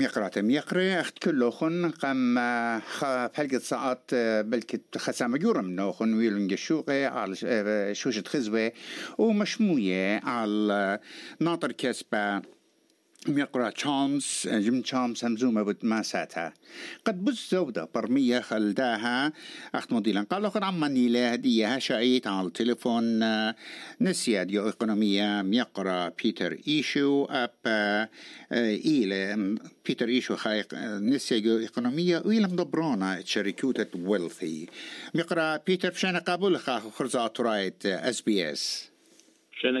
ميقرات ميقري أخت كله خن قم فلقة ساعات بلكت خسامة جورة منه خن ويلن جشوقي على شوشة خزوة ومشموية على ناطر كسبة ميقرأ تشامس جم تشامس همزومة بود ما ساتها. قد بز زودة برمية خلداها. أخت مضيلا قال أخر عما نيلة هدية شعيت على التليفون نسيا ديو إقونومية ميقرأ بيتر إيشو أب إيلة بيتر إيشو خايق نسيا ديو إقونومية وإيلة مدبرونا شركوتة ويلثي ميقرأ بيتر فشان قابل؟ خاخ خرزات رايت اس بي اس شنا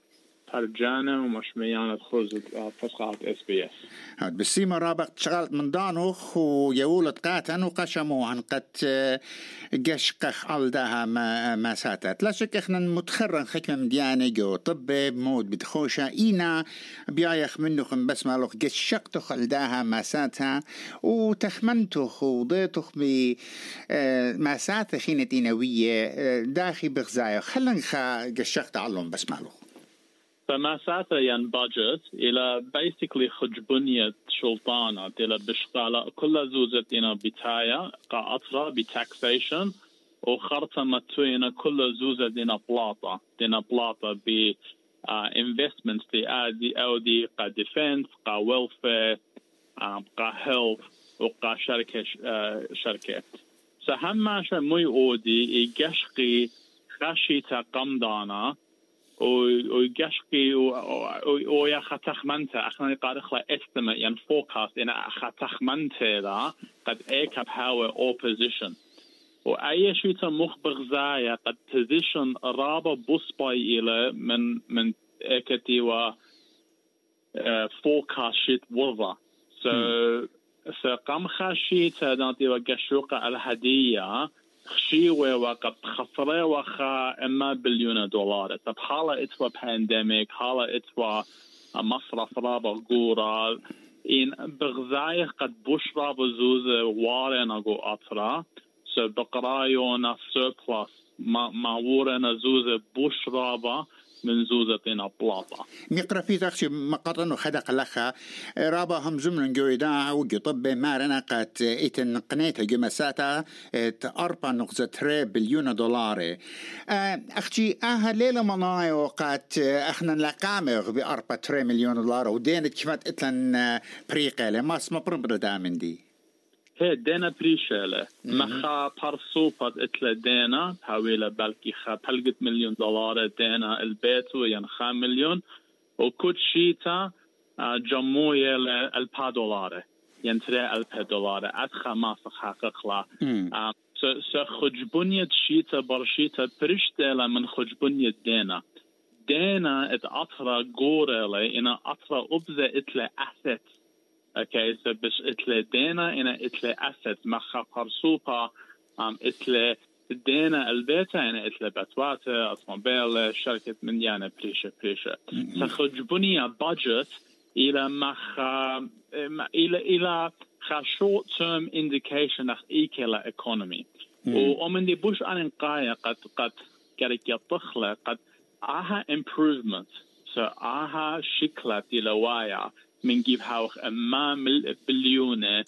كل فرجانة ومشميانة خرز فسخات اس بي اس هاد من دانوخ ويولد قاتن وقشمو عن قد قشقخ علدها ما, ما ساتت متخرن حكمة مديانة جو طب بمود بتخوشة اينا بيايخ منوخ بس مالوخ قشقتخ علدها ما ساتها وتخمنتخ وضيتخ ب ما خينة إينوية داخي بغزايا خلن خا قشقت علهم بس مالوخ فما ساتا ين بادجت إلى بيسكلي خجبنية شلطانة إلى بشغالة كل زوزة إنا بتايا قا أطرا بتاكسيشن وخرطة متوينة كل زوزة دينا بلاطة دينا بلاطة ب investments دي آدي أو دي قا ديفنس قا ويلفير قا هيلث وقا شركة شركة سهم مي أودي يقشقي خشيتا قمدانا ويقشقي ويا ختخمنته أخنا قارخ لا estimate ين forecast إن ختخمنته ذا قد ايكب هاو opposition واي شيء مخبر زايا قد position رابا بوس باي إلى من من إيكتي و forecast شيت وضع. so فقام خاشيتا دانتي وقشوقة الهدية خشيوة وقد خسرة وخا إما بليون دولار طب حالة إتوا بانديميك حالة إتوا مصرف رابا قورا إن بغزاية قد بشرا بزوزة وارنا قو أطرا سو بقرايونا سيربلس ما ما ورنا زوزة بشرابا من زوزة بلاطة مقرا في تخشي مقرن وخدق لخا. رابا هم زمن جويدا وجو طب مارنا قد ايتن قنيتا جمساتا أربع نقطة تري بليون دولار أختي أها ليلة مناي وقت إحنا لقامغ بأربع تري مليون دولار ودينت كمات إتلن بريقة ما اسمه بربردا من دي. هي دينا بريشالة مخا برسوبة اتلا دينا حوالي بلكي خا بلقت مليون دولار دينا البيت وين خا مليون وكل شيتا جموية البا دولار ينتري البا دولار ادخا ما حقق لا سخجبنية شيتا برشيتا برشتلا من خجبنية دينا دينا ات اطرا قورة أنا اطرا ابزة اتلا اسيت أوكي سو بس اتلي دينا إنا اتلي أسد. مخا قرصوبا أم اتلي دينا البيتا إنا اتلي بتواتا اطموبيل شركة من يانا بريشة بريشة. سخجبني بادجت إلى مخا إلى إلى خا short term indication اخ ايكلا economy. ومن دي بوش ان قاية قد قد قد يطخلة قد آها improvement سو آها شكلة دي لوايا. من جيب هاوخ أمام بليونة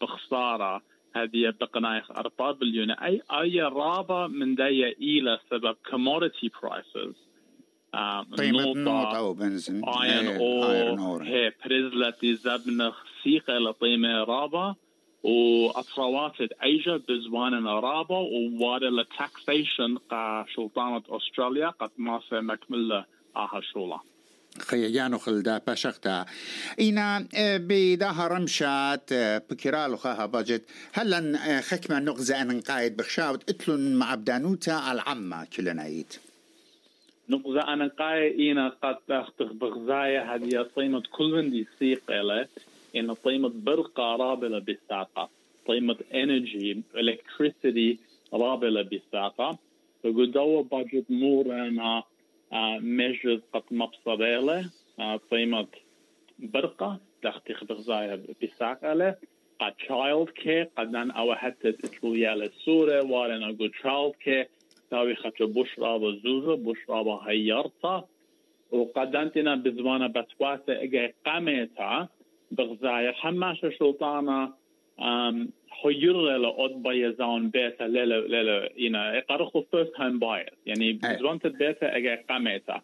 بخسارة. هذه بقنايخ أربعة بليونة. أي أي رابع من داية إلى سبب commodity prices. قيمة نوطة أو بنزين. ايرون اور هي بريزلة زبنخ سيقة لطيمة رابع. وأطروات أيجا بزوان رابع. ووارد لتاكسيشن قا سلطانة أستراليا قد ما مكملة آها شولا خيجانو خلدا باشختا. إنا بداها رمشات بكرالو خاها باجت هلا خكمة نغزة أن قايد بخشاوت. اتلون مع بدانوتا العامة كلنايت نغزة أنا قايد إنا قد أختخ بغزايا هذه طيمة كل من دي سيقلة إن طيمة برقة رابلة بالساقة طيمة إنرجي electricity رابلة بالساقة فقدوا باجت مورنا قد مبصريلة قيمة برقة تختي بغزايا بساقلة قد child care قد نان أو حتى تتلويا للسورة وارن أقول child care. تاوي خطر بشرى بزوزة بشرى بهيرتا وقدمتنا بزوانا بتواسة إجا قامتا بغزاير حماشة شلطانا حير لأود بيزان بيتا ليلة ليلة ينا يقرخوا first time buyers. يعني بزوانت بيتا إجا قامتا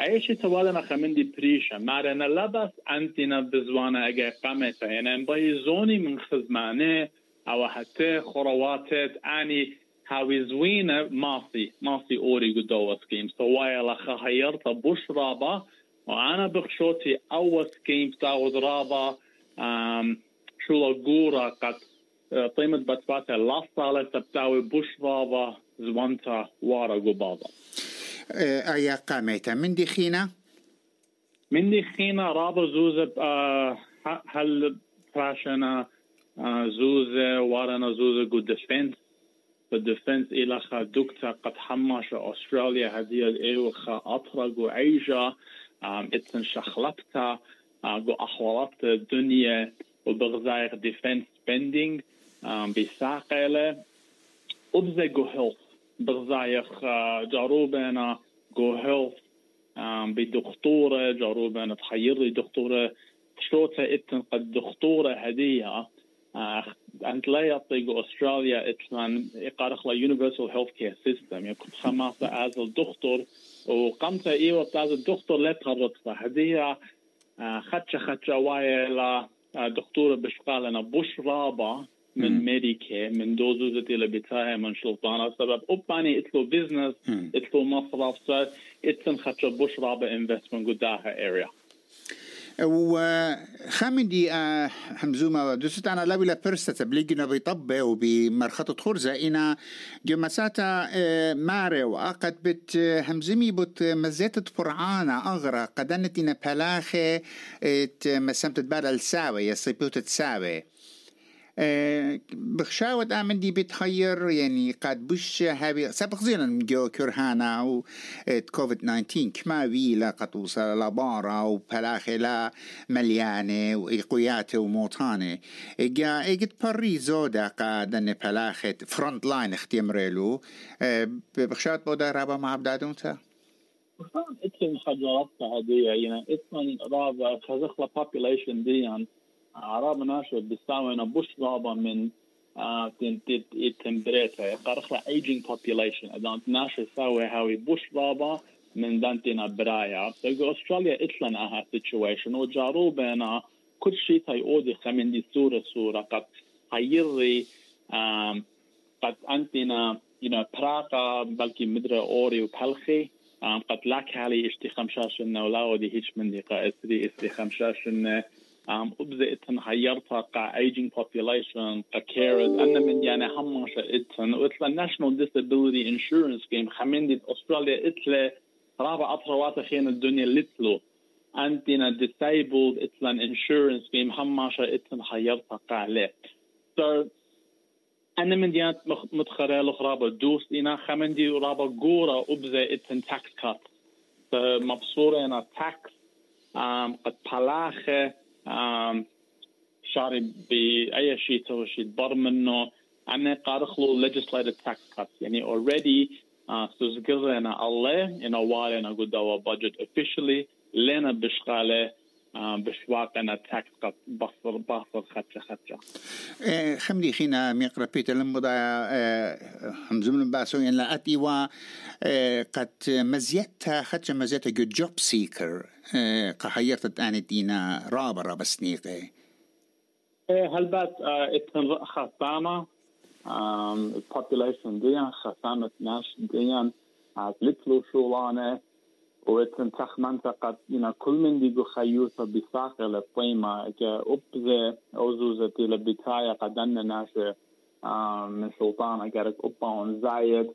أي شيء توالنا خمندي بريشة مارنا لبس أنتنا بزوانا إجا قامتا يعني بيزوني من خزمانة أو حتى خرواتت أني هاوي زوينة ماسي ماسي أوري قدوة سكيم سوايا لخا هيرتا بوش رابا وأنا بخشوتي أول سكيم تاود رابا شو لغورا قد قيمة بتباتا لا صالة تبتاوي بوش رابا زوانتا وارا قبابا أيا قاميتا من دي خينا؟ من دي خينا رابا زوزة هل براشنا زوزة وارنا زوزة قد دفنس بالدفنس إلى خا دكتا قد حماش أستراليا هذه الإيوخا أطرق وعيجا اتن شخلبتا جو أحوالات الدنيا وبغزايق ديفنس سبندينج بساقلة أبزي جو هيلث بغزايق جاروبنا جو هيلث بدكتورة جاروبنا تحير دكتورة. شوتا إتن قد دكتورة هدية. أنت لا يعطيك أستراليا إتلان يقارخ لا يونيفرسال هيلث كير سيستم كنت خماسة از الدكتور وقمت إيوة بتاز الدكتور لا تغرط فهدية خدشة خدشة واي لا دكتورة بشقالنا بوش رابع من ميديكي من دوزوزة اللي بتاعي من شلطانة. سبب أباني اتلو بيزنس اتلو مصرف سر اتن خدشة بوش رابع انفستمنت قداها اريا وخامدي همزوما دوست أنا لا بلا برسة تبليغنا بيطبة وبمرخطة خرزة إنا جمساتا ماري وأقد بت همزمي بت مزيت فرعانة أغرى قدنت إنا بلاخي مسمت بار الساوي يصيبوت تساوي بخشاوة آمن دي بتخير يعني قد بش هابي سبق زينا جو كرهانا و كوفيد 19 كما ويلا قد وصل لبارا وبلاخي لا مليانة وإيقوياتة وموطانة إجا إجت بري زودا قاد أن بلاخي فرونت لاين اختيمريلو. بخشات بودا رابا مع بدادون تا؟ اتن خجرات هدية يعني اتن رابا خزخلا population ديان عرب ناشو بيساوينا بوش غابة من تمبريتا قرخلا aging population. إذا ناشو ساوي هاوي بوش غابة من دانتنا برايا. تلقى أستراليا اتلنا أها situation. وجارو بينا كل شيء تاي اودي خمين دي سورة سورة. قد هيري قد أنتنا you know براقة بلكي مدرة أوري وبلخي قد لاك هالي اشتي خمشاشن ولا ودي هيش من دي قا اسري اسري أبزي إتن حيرتا قا aging population قا carers أنا من يعني هماشا إتن. وإتلا national disability insurance scheme خمين أستراليا إتلا رابع أطروات خين الدنيا لتلو. أنتنا disabled إتلا insurance scheme هماشا إتن حيرتا قا عليه so أنا من ديانت متخرى لخرابة دوس إنا خمين دي رابا قورا أبزي إتن tax cut. مبصورة إنا tax um, قد بلاخة شاري بأي شيء تو شيء بر منه أنا قارخلو legislative tax cuts. يعني already سوزقرنا الله إنه وارنا قدوا budget officially لنا بشغاله بشواقنا تاكس قد بصر بصر خدشة خدشة. خمدي خينا ميقرا بيتر لمضا همزمن باسو ين لا أتي و قد مزيتها خدشة مزيتها جو جوب سيكر قهيرت أنا دينا رابا سنيقة هل بات إتن خصامة population ديان خصامة ناس ديان لتلو شولانة ويتن تخ منطقة ينا كل من ديجو خيوطة بساقة لطيمة كا أبزة أوزوزة لبتايا قدنا ناشا من سلطانة قارك أبا زايد.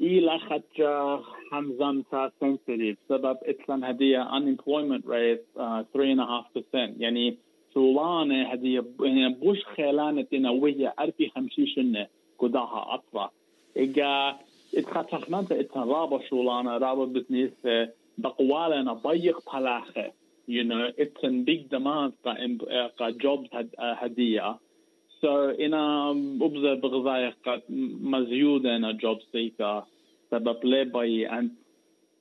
إلى خدجة حمزم تا sensitive سبب إتلان هدية unemployment rate uh, 3.5% يعني سولانة هدية يعني بوش خيلانة وهي أربي خمسين قداها أطرا إيجا اتن رابا شولانا رابا بتنيس بقوالنا بيق بلاخة you know اتن big demand قا قا jobs هدية so إنا أبزا بغزايا قد مزيودة إنا job seeker سبب لي باي أنت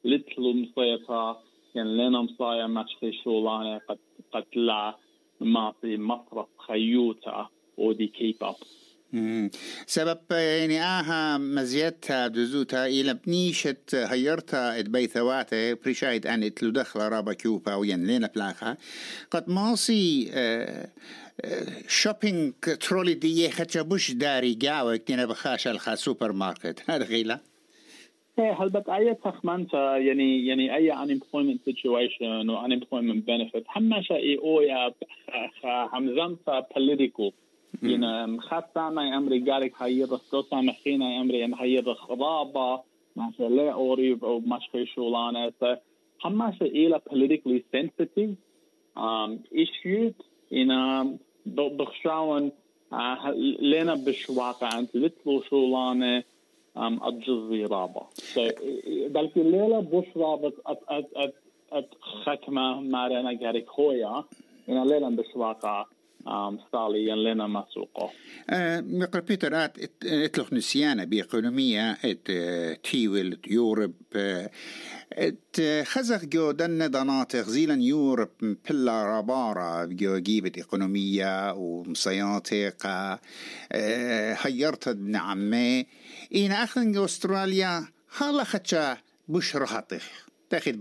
لتلو مصيطة يعني لنا مصايا مشخي شولانة قد قد لا معطي مصرف خيوتا ودي كيب اب سبب يعني آها مزيتها دزوتا إلى بنيشت هيرتا اتبيثواته بريشايد أن إتلو دخل رابا كيوبا وين لينا بلاخا. قد ماصي شوبينج ترولي دي خدشا بوش داري قاوة كنا بخاش ألخا سوبر ماركت هذا غيلا هل بس أي تخمنتا يعني يعني أي unemployment situation و unemployment benefit هم شيء أويا همزمتا political. يعني خاصة أنا أمري قالك هاي الرسوسة مخينا أمري أن هاي الخرابة ما شاء الله أوريب أو مشخي شولانة. هم إلى politically sensitive um, issue إن بخشاون لنا بشواقع أنت لتلو شولانة الجزي رابع بلكي الليلة بوش رابط أت أت أت خكمة مارينا جاريك هويا إن الليلة بشواقع لنا مسوقه مقر بيتر ات اتلوخ نسيانا بإقونومية ات تيويل يورب ات خزق جو دن دناطق زيلا يورب بلا رابارا جو جيبت إقونومية ومصياتق هيرت ابن عمي إين أخن أستراليا هلا خدشا بش رهطخ تاخد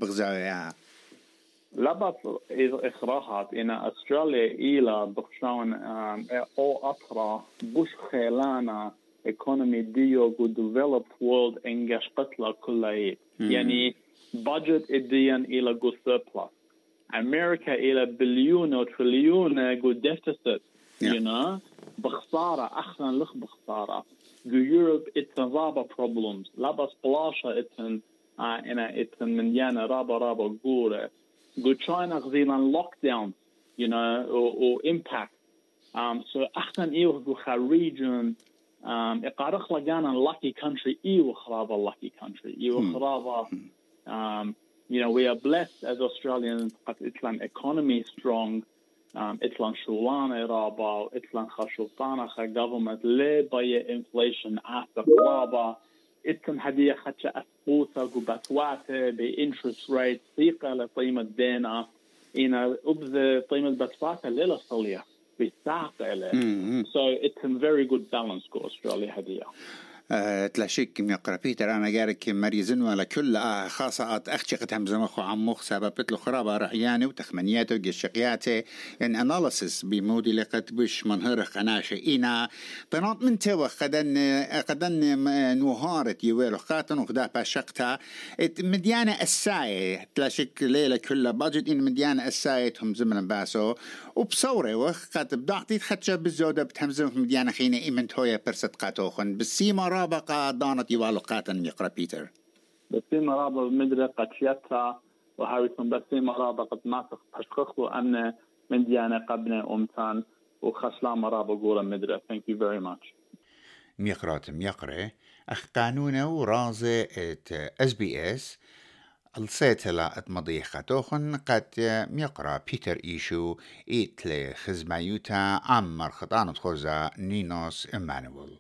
بغزاويا لبس إخراجات إن أستراليا إلى بخشان أو أطرا بوش خيلانا economy ديو جو developed world إنجاش قتلة كلها يعني budget إديان إلى جو surplus. أمريكا إلى بليون أو تريليون جو deficit. You know بخسارة أحسن لخ بخسارة. جو يوروب رابا problems. لبس بلاشا إتن إنا إتن من يانا رابا رابا قورة. go China Zealand lockdown, you know, or, or impact. Um, so أحسن إيوه بخا region um, إقارخ لقانا lucky country إيوه خرابة lucky country إيوه خرابة um, you know, we are blessed as Australians قد إتلان economy strong um, إتلان شولان إرابا إتلان خشوطانا خا government لي بي inflation after خرابة إتن هدية خدشة أسبوسة قبتواته بإنترست ريت ثقة لقيمة دينا. إنا أبذ قيمة بتواته ليلة صلية بساعة إليه. so it's a very good balance go Australia هدية. تلاشيك يقرا بيتر أنا جارك مريزن ولا كل آه خاصة اخشقت هم زمخو عمخ سببت له خرابة رعياني وتخمنياته وقشقياته يعني اناليسيس بمودي لقد بش منهر قناشة إنا بنات من توا قدن قدن نوهارت يويلو قاتن وخدا باشقتها مديانة الساية تلاشيك ليلة كلها باجد إن مديانة الساية هم زمن باسو. وبصورة وقت بدعتي خدشة بالزودة بتهمزم مديانة خينة إيمن تويا برست قاتوخن. بالسيما رابقة دانت يوالقاتا يقرأ بيتر. بسيما رابق مدري قد شيتها وهاويتم بسيما رابق ما تشخصوا أن من ديانة قبنة أمتان وخشلام رابق قولا مدري thank you very much. ميقراتم يقرأ أخ قانونا ورازة اس بي اس السيتلا اتمضيخة توخن قد ميقرا بيتر إيشو إيتلي خزمايوتا عمر خطانة خوزا نينوس إمانويل.